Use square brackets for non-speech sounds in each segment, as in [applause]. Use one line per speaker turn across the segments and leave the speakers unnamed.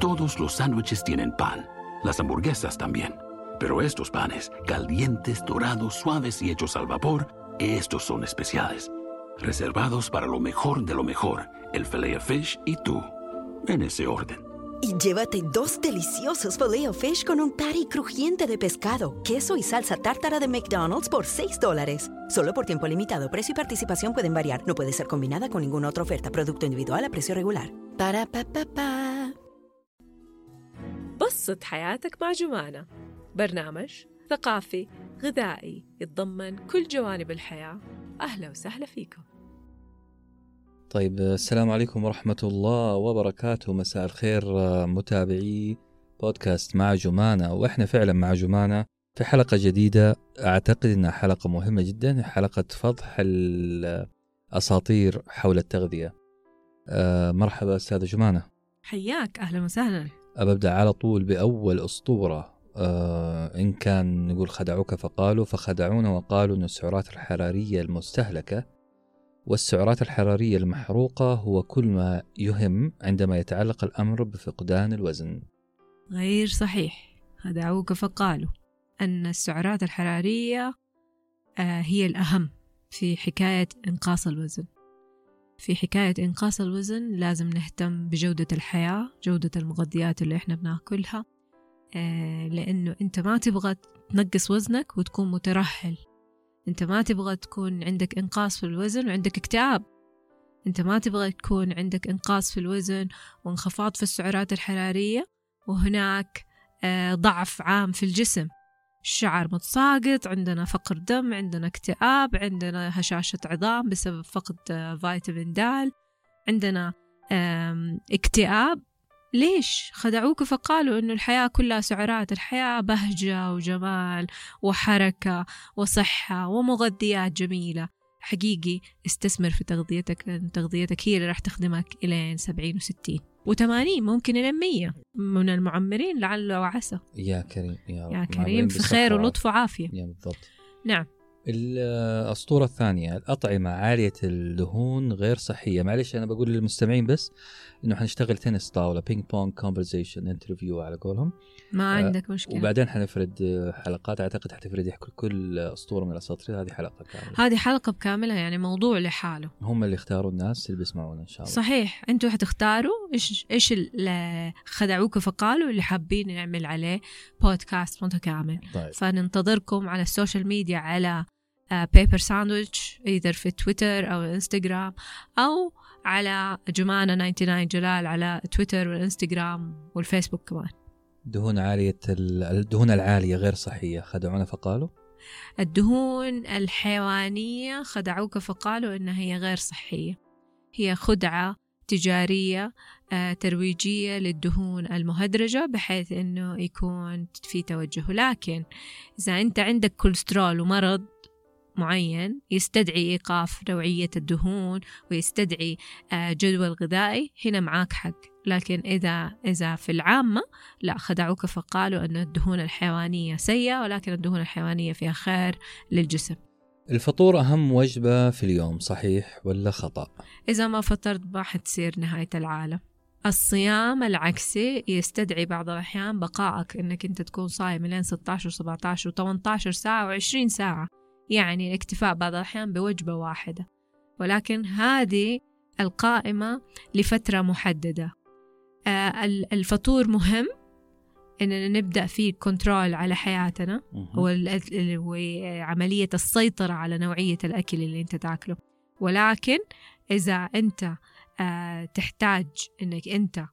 Todos los sándwiches tienen pan, las hamburguesas también. Pero estos panes, calientes, dorados, suaves y hechos al vapor, estos son especiales. Reservados para lo mejor de lo mejor, el filet fish y tú, en ese orden.
Y llévate dos deliciosos filet fish con un patty crujiente de pescado, queso y salsa tártara de McDonald's por 6 dólares. Solo por tiempo limitado, precio y participación pueden variar. No puede ser combinada con ninguna otra oferta. Producto individual a precio regular. Para pa pa pa.
قصة حياتك مع جمانة. برنامج ثقافي غذائي يتضمن كل جوانب الحياة. أهلا وسهلا فيكم.
طيب السلام عليكم ورحمة الله وبركاته. مساء الخير متابعي بودكاست مع جمانة. وإحنا فعلا مع جمانة في حلقة جديدة. أعتقد أنها حلقة مهمة جدا حلقة فضح الأساطير حول التغذية. آه، مرحبا أستاذة جمانة.
حياك أهلا وسهلا.
أبدأ على طول بأول أسطورة آه إن كان نقول خدعوك فقالوا فخدعونا وقالوا أن السعرات الحرارية المستهلكة والسعرات الحرارية المحروقة هو كل ما يهم عندما يتعلق الأمر بفقدان الوزن.
غير صحيح. خدعوك فقالوا أن السعرات الحرارية آه، هي الأهم في حكاية إنقاص الوزن. في حكاية إنقاص الوزن لازم نهتم بجودة الحياة جودة المغذيات اللي إحنا بناكلها آه، لأنه أنت ما تبغى تنقص وزنك وتكون مترهل. أنت ما تبغى تكون عندك إنقاص في الوزن وعندك اكتئاب. أنت ما تبغى تكون عندك إنقاص في الوزن وانخفاض في السعرات الحرارية وهناك آه، ضعف عام في الجسم. الشعر متساقط عندنا فقر دم عندنا اكتئاب عندنا هشاشة عظام بسبب فقد آه، فيتامين د عندنا اكتئاب. ليش؟ خدعوك فقالوا إنه الحياة كلها سعرات الحياة بهجة وجمال وحركة وصحة ومغذيات جميلة. حقيقي استثمر في تغذيتك لأن تغذيتك هي اللي راح تخدمك إلين سبعين وستين. وثمانين ممكن إلى مية. من المعمرين لعل وعسى.
يا كريم يا رب.
يا كريم في خير. ولطف وعافية.
يا بالضبط.
نعم.
الأسطورة الثانية الأطعمة عالية الدهون غير صحية. معلش أنا بقول للمستمعين بس إنه حنشتغل تنس طاولة ping pong conversation interview على قولهم.
ما
آه،
عندك مشكلة.
وبعدين حنفرد حلقات أعتقد حتفرد يحكوا كل أسطورة من الأساطير. هذه حلقة كاملة.
هذه حلقة بكاملها يعني موضوع لحاله.
هم اللي اختاروا الناس اللي بيسمعونا إن شاء الله.
صحيح. أنتوا حتختاروا إيش إيش اللي خدعوك فقالوا اللي حابين نعمل عليه بودكاست متكامل.
طيب.
فننتظركم على السوشيال ميديا على بيبر ساندويتش either في تويتر أو انستغرام أو على جمانة 99 جلال على تويتر والانستغرام والفيسبوك كمان.
دهون عالية ال- الدهون العالية غير صحية خدعونا فقالوا؟
الدهون الحيوانية خدعوك فقالوا إنها هي غير صحية. هي خدعة تجارية آه، ترويجية للدهون المهدرجة بحيث إنه يكون في توجه. لكن إذا أنت عندك كوليسترول ومرض معين يستدعي إيقاف نوعية الدهون ويستدعي آه، جدول غذائي هنا معاك حق. لكن إذا إذا في العامة لا خدعوك فقالوا أن الدهون الحيوانية سيئة ولكن الدهون الحيوانية فيها خير للجسم.
الفطور أهم وجبة في اليوم صحيح ولا خطأ؟
إذا ما فطرت ما حتصير نهاية العالم. الصيام العكسي يستدعي بعض الأحيان بقائك إنك أنت تكون صايم لين 16 و17 و18 ساعة و20 ساعة. يعني الاكتفاء بعض الأحيان بوجبة واحدة ولكن هذه القائمة لفترة محددة. آه، ال- الفطور مهم إننا نبدأ فيه كنترول على حياتنا
مهم.
وال- ال- وعملية السيطرة على نوعية الأكل اللي أنت تأكله. ولكن إذا أنت آه، تحتاج أنك أنت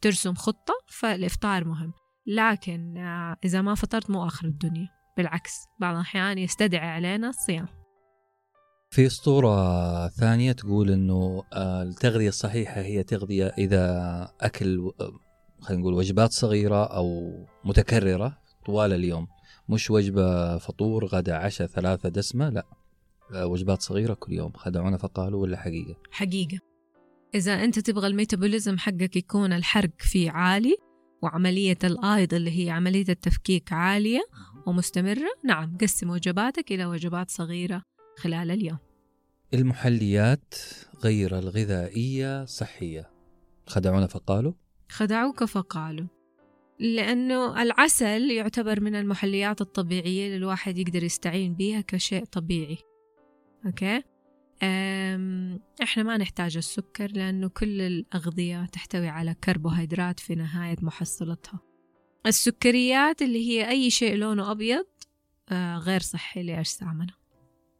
ترسم خطة فالإفطار مهم. لكن آه، إذا ما فطرت مو آخر الدنيا. بالعكس بعض الأحيان يستدعي علينا الصيام.
في اسطوره ثانية تقول إنه آه، التغذية الصحيحة هي تغذية إذا أكل آه، خلينا نقول وجبات صغيرة أو متكررة طوال اليوم. مش وجبة فطور غدا عشاء ثلاثة دسمة لا. آه، وجبات صغيرة كل يوم خدعونا فقالوا ولا حقيقة؟
حقيقة. إذا أنت تبغى الميتابوليزم حقك يكون الحرق فيه عالي وعملية الأيض اللي هي عملية التفكيك عالية ومستمرة. نعم قسم وجباتك إلى وجبات صغيرة خلال اليوم.
المحليات غير الغذائية صحية. خدعونا فقالوا؟
خدعوك فقالوا. لأنه العسل يعتبر من المحليات الطبيعية اللي الواحد يقدر يستعين بيها كشيء طبيعي. okay؟ أم، إحنا ما نحتاج السكر لأنه كل الأغذية تحتوي على كربوهيدرات في نهاية محصلتها. السكريات اللي هي أي شيء لونه أبيض آه، غير صحي لأجسامنا.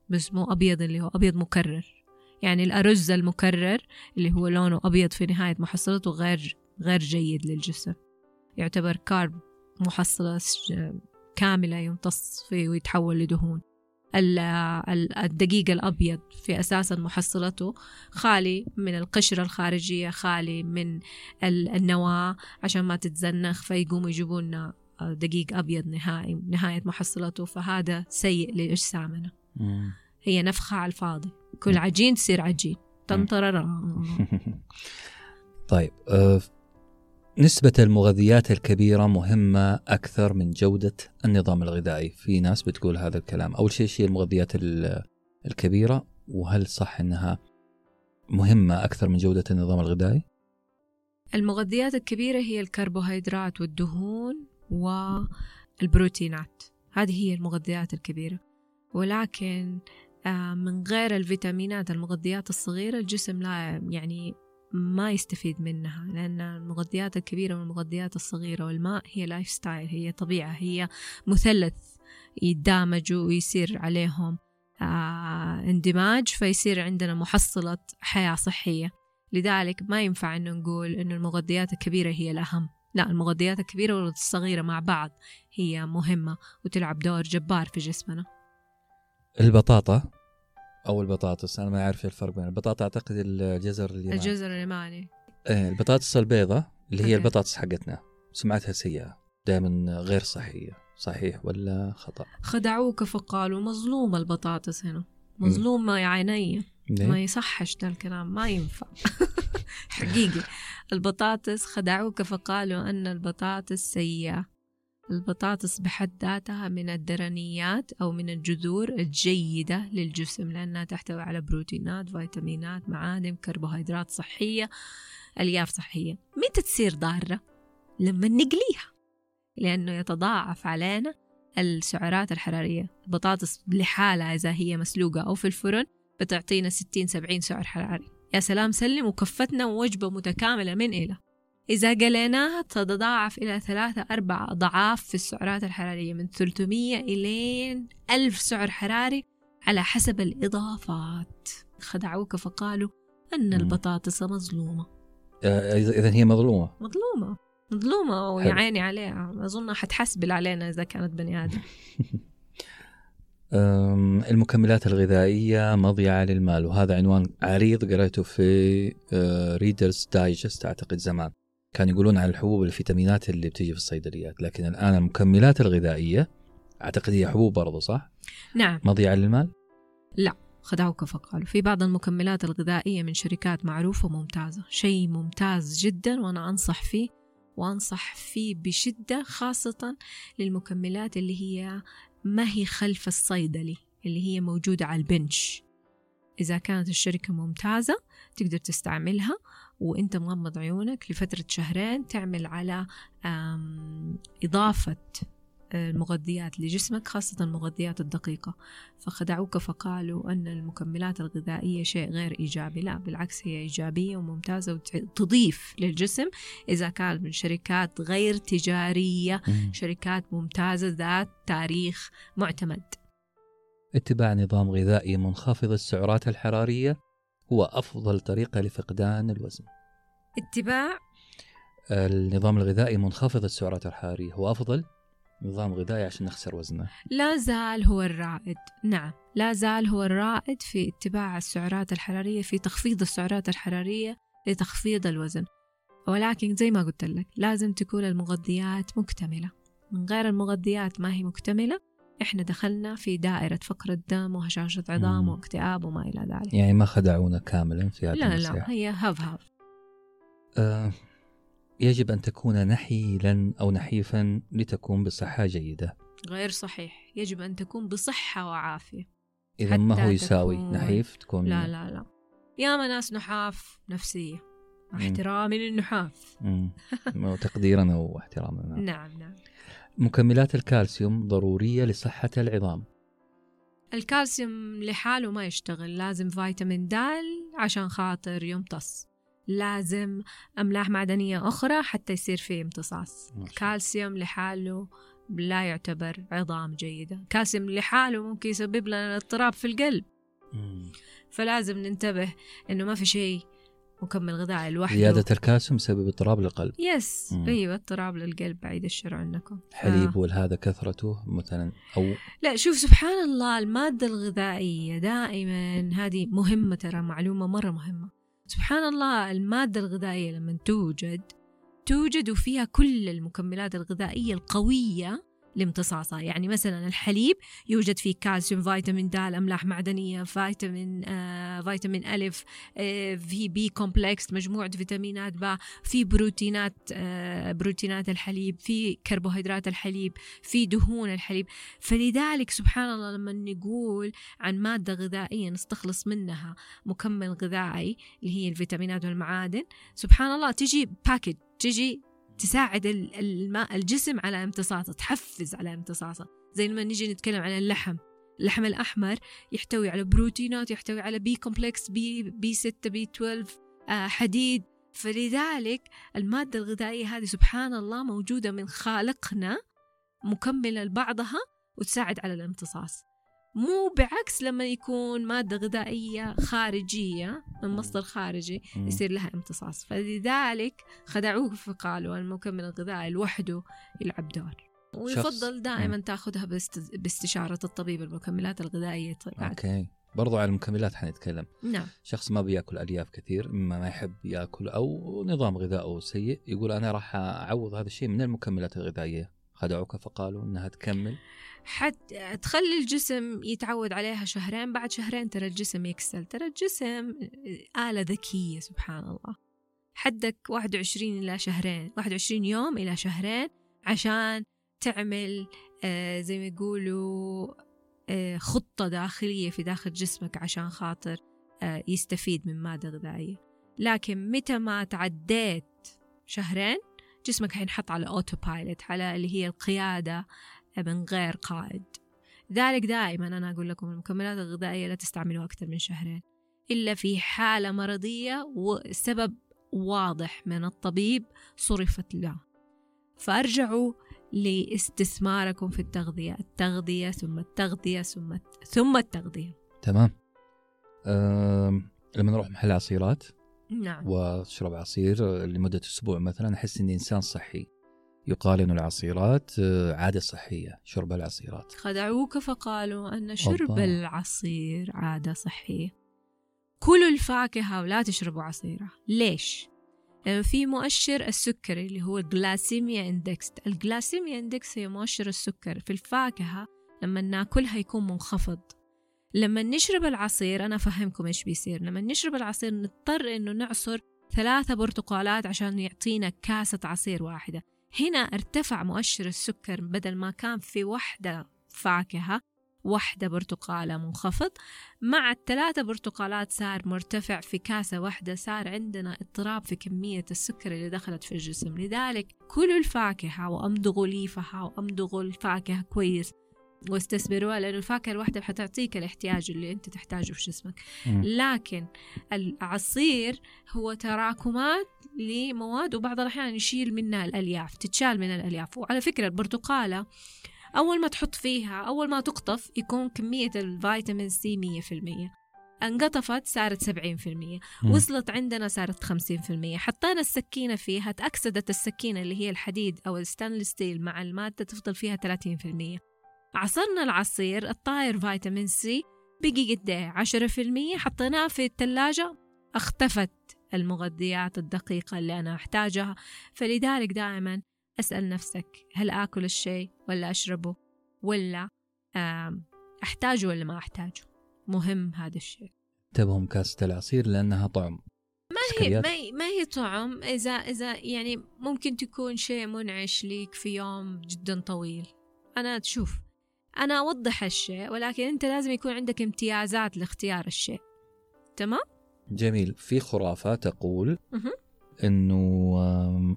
بس مو أبيض اللي هو أبيض مكرر. يعني الأرز المكرر اللي هو لونه أبيض في نهاية محصلته غير غير جيد للجسم. يعتبر carb محصلة ش- كاملة يمتص فيه ويتحول لدهون. الدقيق الأبيض في أساسا محصلته خالي من القشرة الخارجية خالي من ال- النواة عشان ما تتزنخ فيقوموا يجيبوا لنا دقيق أبيض نهائي نهاية محصلته فهذا سيء لأجسامنا. هي نفخة على الفاضي. كل عجين تصير عجين. [laughs] [laughs]
طيب آه، نسبة المغذيات الكبيرة مهمة أكثر من جودة النظام الغذائي. في ناس بتقول هذا الكلام. أول شيء شيء المغذيات ال- الكبيرة وهل صح أنها مهمة أكثر من جودة النظام الغذائي؟
المغذيات الكبيرة هي الكربوهيدرات والدهون والبروتينات. هذه هي المغذيات الكبيرة. ولكن آه، من غير الفيتامينات المغذيات الصغيرة الجسم لا يعني ما يستفيد منها لأن المغذيات الكبيرة والمغذيات الصغيرة والماء هي lifestyle هي طبيعة هي مثلث يتدامجوا ويصير عليهم آه اندماج فيصير عندنا محصلة حياة صحية. لذلك ما ينفع إنه نقول إنه المغذيات الكبيرة هي الأهم. لا المغذيات الكبيرة والصغيرة مع بعض هي مهمة وتلعب دور جبار في جسمنا.
البطاطا أو البطاطس أنا ما أعرف الفرق بين البطاطا أعتقد الجزر اليماني.
الجزر اليماني.
إيه البطاطس البيضاء اللي هي
أوكي.
البطاطس حقتنا. سمعتها سيئة. دائما غير صحية. صحيح ولا خطأ؟
خدعوك فقالوا مظلومة البطاطس هنا. مظلومة يا عيني ما؟ يصحش ده الكلام ما ينفع. [laughs] حقيقي. البطاطس خدعوك فقالوا أن البطاطس سيئة. البطاطس بحد ذاتها من الدرنيات أو من الجذور الجيدة للجسم لأنها تحتوي على بروتينات فيتامينات معادن كربوهيدرات صحية ألياف صحية. متى تصير ضارة؟ لما نقليها لأنه يتضاعف علينا السعرات الحرارية. البطاطس لحالها إذا هي مسلوقة أو في الفرن بتعطينا 60 70 سعر حراري. يا سلام سلم وكفتنا وجبة متكاملة من إلى إذا قليناها تتضاعف إلى ثلاثة أربع أضعاف في السعرات الحرارية من 300 إلى 1000 سعر حراري على حسب الإضافات. خدعوك فقالوا أن. البطاطس مظلومة.
آه، إذا هي مظلومة.
مظلومة. مظلومة. عيني عليها. أظن حتحسبل علينا إذا كانت بني آدم. [laughs]
المكملات الغذائية مضيعة للمال وهذا عنوان عريض قرأته في ريدرز دايجست أعتقد زمان. كان يقولون عن الحبوب والفيتامينات اللي بتيجي في الصيدليات لكن الآن المكملات الغذائية أعتقد هي حبوب برضو صح؟
نعم
مضيعة للمال؟
خدعوك فقالوا في بعض المكملات الغذائية من شركات معروفة ممتازة شيء ممتاز جدا وأنا أنصح فيه وأنصح فيه بشدة خاصة للمكملات اللي هي ما هي خلف الصيدلي اللي هي موجودة على البنش إذا كانت الشركة ممتازة تقدر تستعملها وإنت مغمض عيونك لفترة شهرين تعمل على إضافة المغذيات لجسمك خاصة المغذيات الدقيقة. فخدعوك فقالوا أن المكملات الغذائية شيء غير إيجابي. لا بالعكس هي إيجابية وممتازة وتضيف للجسم. إذا كانت من شركات غير تجارية شركات ممتازة ذات تاريخ معتمد.
اتباع نظام غذائي منخفض السعرات الحرارية. هو أفضل طريقة لفقدان الوزن.
اتباع؟
النظام الغذائي منخفض السعرات الحرارية. هو أفضل؟ نظام غذائي عشان نخسر وزننا
لا زال هو الرائد. نعم لا زال هو الرائد في اتباع السعرات الحرارية في تخفيض السعرات الحرارية لتخفيض الوزن. ولكن زي ما قلت لك لازم تكون المغذيات مكتملة. من غير المغذيات ما هي مكتملة. إحنا دخلنا في دائرة فقر الدم وهشاشة عظام. واكتئاب وما إلى ذلك.
يعني ما خدعونا كاملا في هذه
لا لا هي هاف هاف
آه، يجب أن تكون نحيلا أو نحيفا لتكون بصحة جيدة.
غير صحيح. يجب أن تكون بصحة وعافية.
إذا ما هو يساوي
تكون-
نحيف؟ تكون
لا لا لا. ياما ناس نحاف نفسية. احترامي للنحاف.
مم. [laughs] تقديرا واحتراما. نعم
نعم.
مكملات الكالسيوم ضرورية لصحة العظام.
الكالسيوم لحاله ما يشتغل لازم فيتامين د عشان خاطر يمتص. لازم أملاح معدنية أخرى حتى يصير فيه امتصاص. الكالسيوم لحاله لا يعتبر عظام جيدة. الكالسيوم لحاله ممكن يسبب لنا اضطراب في القلب.
مم.
فلازم ننتبه إنه ما في شيء مكمل غذائي لوحده
زيادة الكالسيوم سبب اضطراب للقلب
yes
مم.
أيوه اضطراب للقلب بعيد الشر عنكم
حليب
آه.
والهذا كثرته مثلا أو
لا شوف سبحان الله المادة الغذائية دائما هذه مهمة ترى معلومة مرة مهمة سبحان الله المادة الغذائية لما توجد توجد وفيها كل المكملات الغذائية القوية لامتصاصها. يعني مثلا الحليب يوجد فيه كالسيوم فيتامين د أملاح معدنية فيتامين آه، فيتامين ألف آه، في B complex مجموعة فيتامينات با في بروتينات آه، بروتينات الحليب في كربوهيدرات الحليب في دهون الحليب. فلذلك سبحان الله لما نقول عن مادة غذائية نستخلص منها مكمل غذائي اللي هي الفيتامينات والمعادن سبحان الله تجي package تجي تساعد ال- الماء الجسم على امتصاصه تحفز على امتصاصه. زي لما نيجي نتكلم عن اللحم. اللحم الأحمر يحتوي على بروتينات يحتوي على B complex B B 6 B 12 آه حديد. فلذلك المادة الغذائية هذه سبحان الله موجودة من خالقنا مكملة لبعضها وتساعد على الامتصاص. مو بعكس لما يكون مادة غذائية خارجية من مصدر خارجي. يصير لها امتصاص. فلذلك خدعوك فقالوا المكمل الغذائي لوحده يلعب دور. ويفضل دائما تاخذها باست- باستشارة الطبيب المكملات الغذائية. طبعا
okay. برضو على المكملات حنتكلم.
نعم.
شخص ما بيأكل ألياف كثير إما ما يحب يأكل أو نظام غذائه سيء يقول أنا راح أعوض هذا الشيء من المكملات الغذائية. خدعوك فقالوا إنها تكمل.
حد تخلي الجسم يتعود عليها شهرين بعد شهرين ترى الجسم يكسل. ترى الجسم آلة ذكية سبحان الله. حدك 21 إلى شهرين 21 يوم إلى شهرين عشان تعمل آه زي ما يقولوا آه خطة داخلية في داخل جسمك عشان خاطر آه يستفيد من مادة غذائية. لكن متى ما تعديت شهرين جسمك حينحط على auto pilot على اللي هي القيادة من غير قائد. ذلك دائما أنا أقول لكم المكملات الغذائية لا تستعملوها أكثر من شهرين إلا في حالة مرضية وسبب واضح من الطبيب صرفت له. فأرجعوا لاستثماركم في التغذية التغذية ثم التغذية ثم ثم التغذية.
تمام. أم... لما نروح محل عصيرات
نعم.
واشرب عصير لمدة أسبوع مثلا أحس إني إنسان صحي. يقال انه العصيرات آه، عادة صحية شرب العصيرات.
خدعوك فقالوا أن شرب
أوبا.
العصير عادة صحية. كلوا الفاكهة ولا تشربوا عصيرة. ليش؟ لأنه في مؤشر السكري اللي هو ال glycemia index ال glycemia index هي مؤشر السكر في الفاكهة لما ناكلها يكون منخفض. لما نشرب العصير أنا أفهمكم إيش بيصير. لما نشرب العصير نضطر إنه نعصر ثلاثة برتقالات عشان يعطينا كاسة عصير واحدة. هنا ارتفع مؤشر السكر بدل ما كان في واحدة فاكهة واحدة برتقالة منخفض. مع الثلاثة برتقالات صار مرتفع في كاسة واحدة صار عندنا اضطراب في كمية السكر اللي دخلت في الجسم. لذلك كلوا الفاكهة وأمضغوا ليفها وأمضغوا الفاكهة كويس. واستثمروها لأنه الفاكهة الواحدة حتعطيك الاحتياج اللي أنت تحتاجه في جسمك.
مم.
لكن العصير هو تراكمات لمواد وبعض الأحيان يشيل منها الألياف تتشال من الألياف. وعلى فكرة البرتقالة أول ما تحط فيها أول ما تقطف يكون كمية الفيتامين سي مية في المية. انقطفت صارت سبعين في المية.
مم.
وصلت عندنا صارت خمسين في المية. حطينا السكينة فيها تأكسدت السكينة اللي هي الحديد أو ال stainless steel مع المادة تفضل فيها ثلاثين في المية. عصرنا العصير الطاير فيتامين سي بقي قد إيه عشرة في المية. حطيناه في الثلاجة اختفت المغذيات الدقيقة اللي أنا أحتاجها. فلذلك دائما أسأل نفسك هل آكل الشيء ولا أشربه ولا أحتاجه ولا ما أحتاجه؟ مهم هذا الشيء.
انتبهوا كاسه العصير لأنها طعم.
ما هي
سكريات.
ما هي, ما هي طعم؟ إذا إذا يعني ممكن تكون شيء منعش ليك في يوم جدا طويل. أنا تشوف أنا أوضح الشيء ولكن أنت لازم يكون عندك امتيازات لاختيار الشيء. تمام؟
جميل. في خرافة تقول م-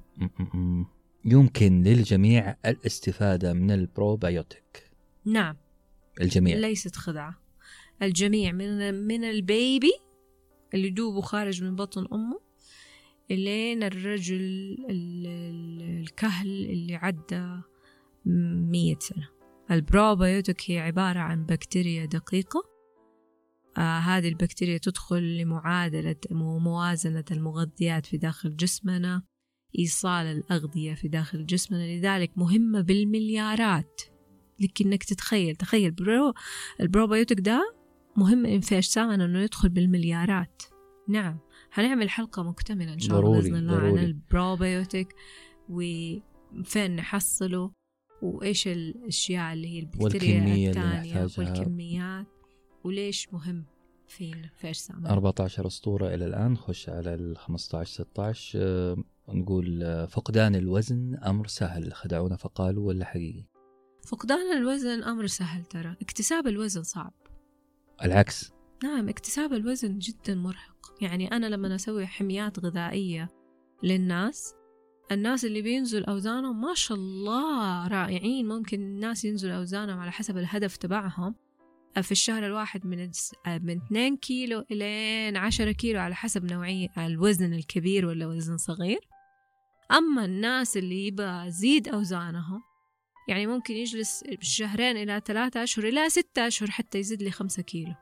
يمكن للجميع الاستفادة من البروبايوتيك
نعم.
الجميع.
ليست خدعة. الجميع من من ال baby اللي دوبه خارج من بطن أمه إلين الرجل ال- ال- الكهل اللي عدى مية سنة. البروبايوتيك هي عبارة عن بكتيريا دقيقة. آه هذه البكتيريا تدخل لمعادلة وموازنة المغذيات في داخل جسمنا إيصال الأغذية في داخل جسمنا لذلك مهمة بالمليارات. لك إنك تتخيل تخيل برو البروبايوتيك ده مهم في أجسامنا إنه يدخل بالمليارات. نعم هنعمل حلقة مكتملة إن شاء الله بإذن الله عن
ضروري.
البروبايوتيك وفين نحصله. وإيش الأشياء اللي هي البكتيريا
نحتاجها.
والكميات وليش مهم فينا في أجسامنا
14 أسطورة إلى الآن نخش على ال 15 16 آه، نقول آه، فقدان الوزن أمر سهل خدعونا فقالوا ولا حقيقي؟
فقدان الوزن أمر سهل ترى. اكتساب الوزن صعب.
العكس.
نعم اكتساب الوزن جدا مرهق. يعني أنا لما أسوي حميات غذائية للناس الناس اللي بينزل أوزانهم ما شاء الله رائعين. ممكن الناس ينزل أوزانهم على حسب الهدف تبعهم. في الشهر الواحد من الس- من 2 كيلو إلين 10 كيلو على حسب نوعية الوزن الكبير ولا وزن صغير. أما الناس اللي يبغى يزيد أوزانهم يعني ممكن يجلس شهرين إلى ثلاثة أشهر إلى ستة أشهر حتى يزيد لي خمسة كيلو.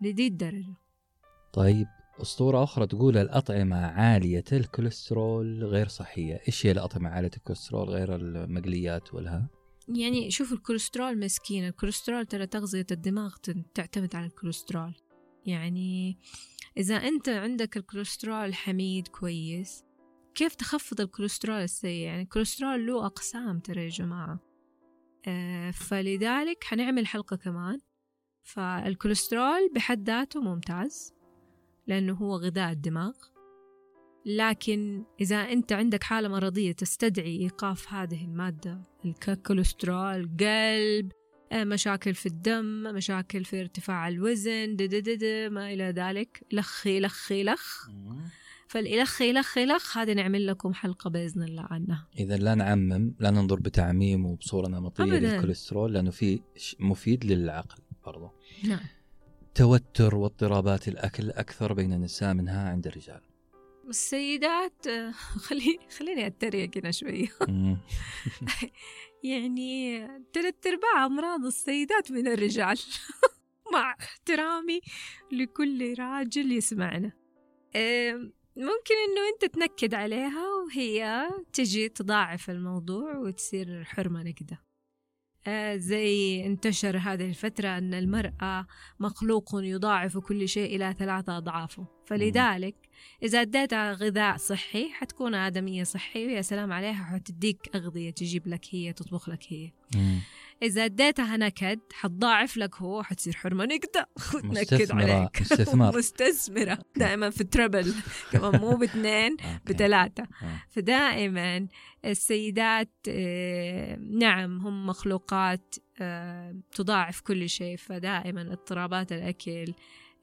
لدي الدرجة.
طيب. أسطورة أخرى تقول الأطعمة عالية الكوليسترول غير صحية. إيش هي الأطعمة عالية الكوليسترول غير المقليات والها؟
يعني شوف الكوليسترول مسكين. الكوليسترول ترى تغذية الدماغ تعتمد على الكوليسترول. يعني إذا أنت عندك الكوليسترول حميد كويس كيف تخفض الكوليسترول السيء؟ يعني الكوليسترول له أقسام ترى يا جماعة. آه فلذلك حنعمل حلقة كمان. فالكوليسترول بحد ذاته ممتاز. لأنه هو غذاء الدماغ. لكن إذا أنت عندك حالة مرضية تستدعي إيقاف هذه المادة الكوليسترول قلب آه، مشاكل في الدم مشاكل في ارتفاع الوزن دد دد دد ما إلى ذلك. لخ لخ لخ. فالإلخ إلخ إلخ هذه نعمل لكم حلقة بإذن الله عنها.
اذا لا نعمم لا ننظر بتعميم وبصورة نمطية
أبداً.
للكوليسترول لأنه في مفيد للعقل برضو.
نعم.
توتر واضطرابات الأكل أكثر بين النساء منها عند الرجال.
السيدات [laughs] خلي خليني أتريق هنا شوية. [laughs] يعني ثلاث أرباع أمراض السيدات من الرجال. [laughs] مع احترامي لكل راجل يسمعنا. ممكن إنه أنت تنكد عليها وهي تجي تضاعف الموضوع وتصير حرمة نكدة. زي انتشر هذه الفترة أن المرأة مخلوق يضاعف كل شيء إلى ثلاثة أضعافه. فلذلك إذا اديتها غذاء صحي حتكون آدمية صحي ويا سلام عليها حتديك أغذية تجيب لك هي تطبخ لك هي.
مم.
إذا أديتها نكد حتضاعف لك هو حتصير حرمة. نكدة وتنكد [laughs]
مستثمرة
عليك.
استثمار [laughs]
مستثمرة. دائما في تربل [laughs] كمان مو باثنين. بثلاثة.
آه.
فدائما السيدات آه، نعم هم مخلوقات آه، تضاعف كل شيء. فدائما اضطرابات الأكل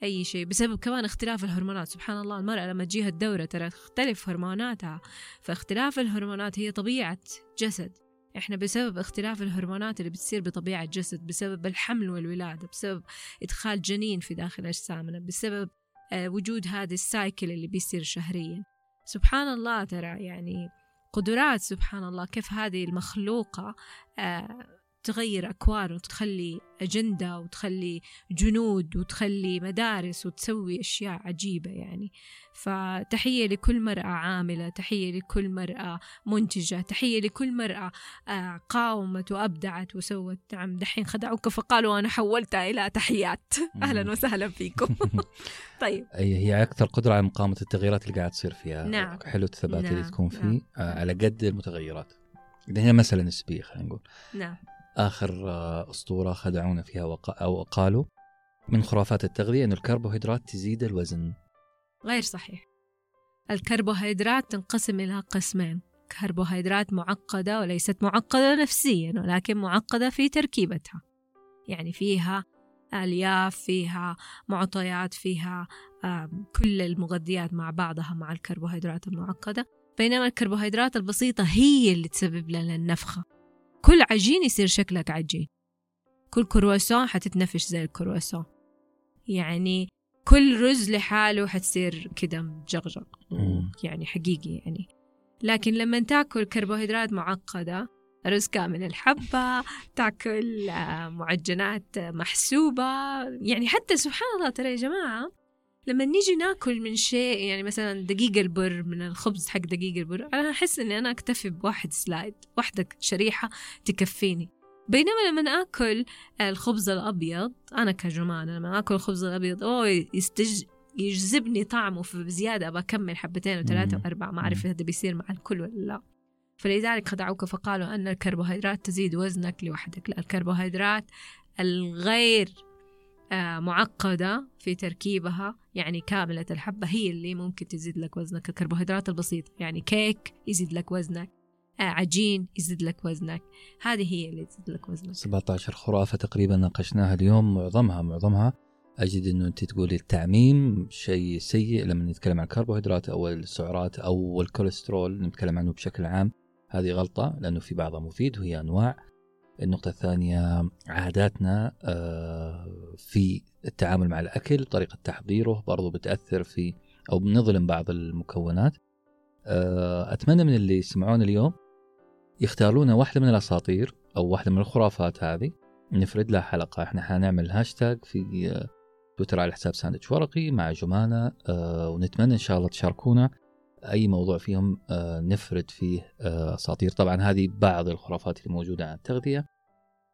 أي شيء بسبب كمان اختلاف الهرمونات. سبحان الله المرأة لما تجيها الدورة ترى تختلف هرموناتها. فاختلاف الهرمونات هي طبيعة جسد. إحنا بسبب اختلاف الهرمونات اللي بتصير بطبيعة جسد بسبب الحمل والولادة بسبب إدخال جنين في داخل أجسامنا بسبب آه، وجود هذه السايكل اللي بيصير شهريا. سبحان الله ترى يعني قدرات سبحان الله كيف هذه المخلوقة آه، تغير أكوان وتخلي أجندة وتخلي جنود وتخلي مدارس وتسوي أشياء عجيبة يعني. فتحية لكل مرأة عاملة تحية لكل مرأة منتجة تحية لكل مرأة آه، قاومت وأبدعت وسوت. نعم دحين خدعوك فقالوا أنا حولتها إلى تحيات. أهلا وسهلا فيكم. [laughs] طيب.
هي أكثر قدرة على مقاومة التغييرات اللي قاعد تصير فيها.
نعم.
حلو الثبات اللي
نعم،
تكون فيه.
نعم.
على قد المتغيرات. هي مساله نسبيه خلينا نقول.
نعم.
آخر آه، أسطورة خدعونا فيها وق... أو قالوا من خرافات التغذية إنه الكربوهيدرات تزيد الوزن.
غير صحيح. الكربوهيدرات تنقسم إلى قسمين. كربوهيدرات معقدة وليست معقدة نفسيا ولكن معقدة في تركيبتها. يعني فيها ألياف فيها معطيات فيها كل المغذيات مع بعضها مع الكربوهيدرات المعقدة. بينما الكربوهيدرات البسيطة هي اللي تسبب لنا النفخة. كل عجين يصير شكلك عجين. كل كرواسون حتتنفش زي الكرواسون. يعني كل رز لحاله حتصير كده مجغجغ. يعني حقيقي يعني. لكن لما تاكل كربوهيدرات معقدة رز كامل الحبة تاكل آه، معجنات محسوبة يعني حتى سبحان الله ترى يا جماعة لما نيجي ناكل من شيء يعني مثلا دقيق البر من الخبز حق دقيق البر أنا أحس إني أنا أكتفي بواحد سلايد واحدة شريحة تكفيني. بينما لما اكل الخبز الأبيض أنا كجمانة لما آكل الخبز الأبيض أوه يستج يجذبني طعمه في بزيادة أبى أكمل حبتين وثلاثة. وأربعة ما أعرف هذا بيصير مع الكل ولا لا. فلذلك خدعوك فقالوا أن الكربوهيدرات تزيد وزنك لوحدك لا الكربوهيدرات الغير معقدة في تركيبها. يعني كاملة الحبة هي اللي ممكن تزيد لك وزنك. الكربوهيدرات البسيطة. يعني كيك يزيد لك وزنك. آه، عجين يزيد لك وزنك. هذه هي اللي تزيد لك وزنك.
17 خرافة تقريبا ناقشناها اليوم. معظمها معظمها. أجد أنه أنت تقولي التعميم شيء سيء لما نتكلم عن الكربوهيدرات أو السعرات أو الكوليسترول نتكلم عنه بشكل عام. هذه غلطة لأنه في بعضها مفيد وهي أنواع. النقطة الثانية عاداتنا آه، في التعامل مع الأكل طريقة تحضيره برضو بتأثر في أو بنظلم بعض المكونات. آه، أتمنى من اللي يسمعون اليوم يختارون واحدة من الأساطير أو واحدة من الخرافات هذه. نفرد لها حلقة. إحنا حنعمل هاشتاج في آه، تويتر على حساب ساندويتش ورقي مع جمانة ونتمنى إن شاء الله تشاركونا أي موضوع فيهم آه، نفرد فيه آه، أساطير. طبعا هذه بعض الخرافات اللي موجودة عن التغذية.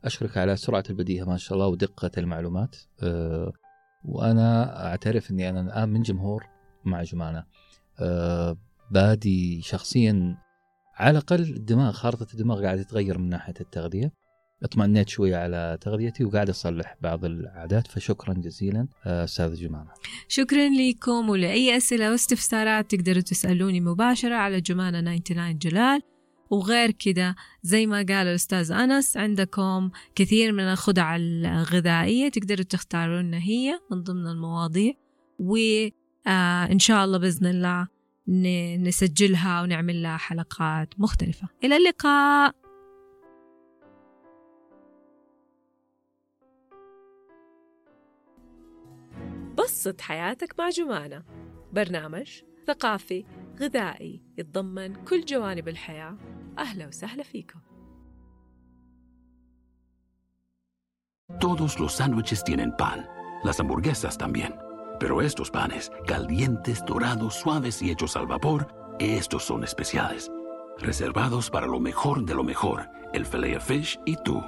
أشكرك على سرعة البديهة ما شاء الله ودقة المعلومات. آه، وأنا أعترف أني أنا الآن من جمهور مع جمانة. آه، بادي شخصيا على الأقل الدماغ خارطة الدماغ قاعدة تتغير من ناحية التغذية. اطمأنيت شوية على تغذيتي وقاعد أصلح بعض العادات فشكرا جزيلا آه، أستاذ جمانة.
شكرا لكم ولأي أسئلة واستفسارات تقدروا تسألوني مباشرة على جمانة 99 جلال. وغير كده زي ما قال الأستاذ أنس عندكم كثير من الخدع الغذائية تقدروا تختاروا لنا هي من ضمن المواضيع. وإن شاء الله بإذن الله نسجلها ونعمل لها حلقات مختلفة. إلى اللقاء! بسط حياتك مع جمانة برنامج ثقافي غذائي يتضمن كل جوانب الحياة أهلا وسهلا فيكم
Todos los sándwiches tienen pan, las hamburguesas también. Pero estos panes, calientes, dorados, suaves y hechos al vapor, estos son especiales. Reservados para lo mejor de lo mejor, el filet fish y tú.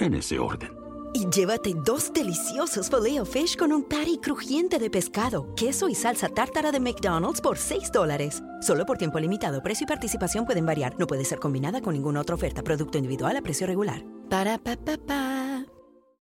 En ese orden.
Y llévate dos deliciosos filet fish con un patty crujiente de pescado, queso y salsa tártara de McDonald's por 6 dólares. Solo por tiempo limitado. Precio y participación pueden variar. No puede ser combinada con ninguna otra oferta. Producto individual a precio regular. Para pa pa pa.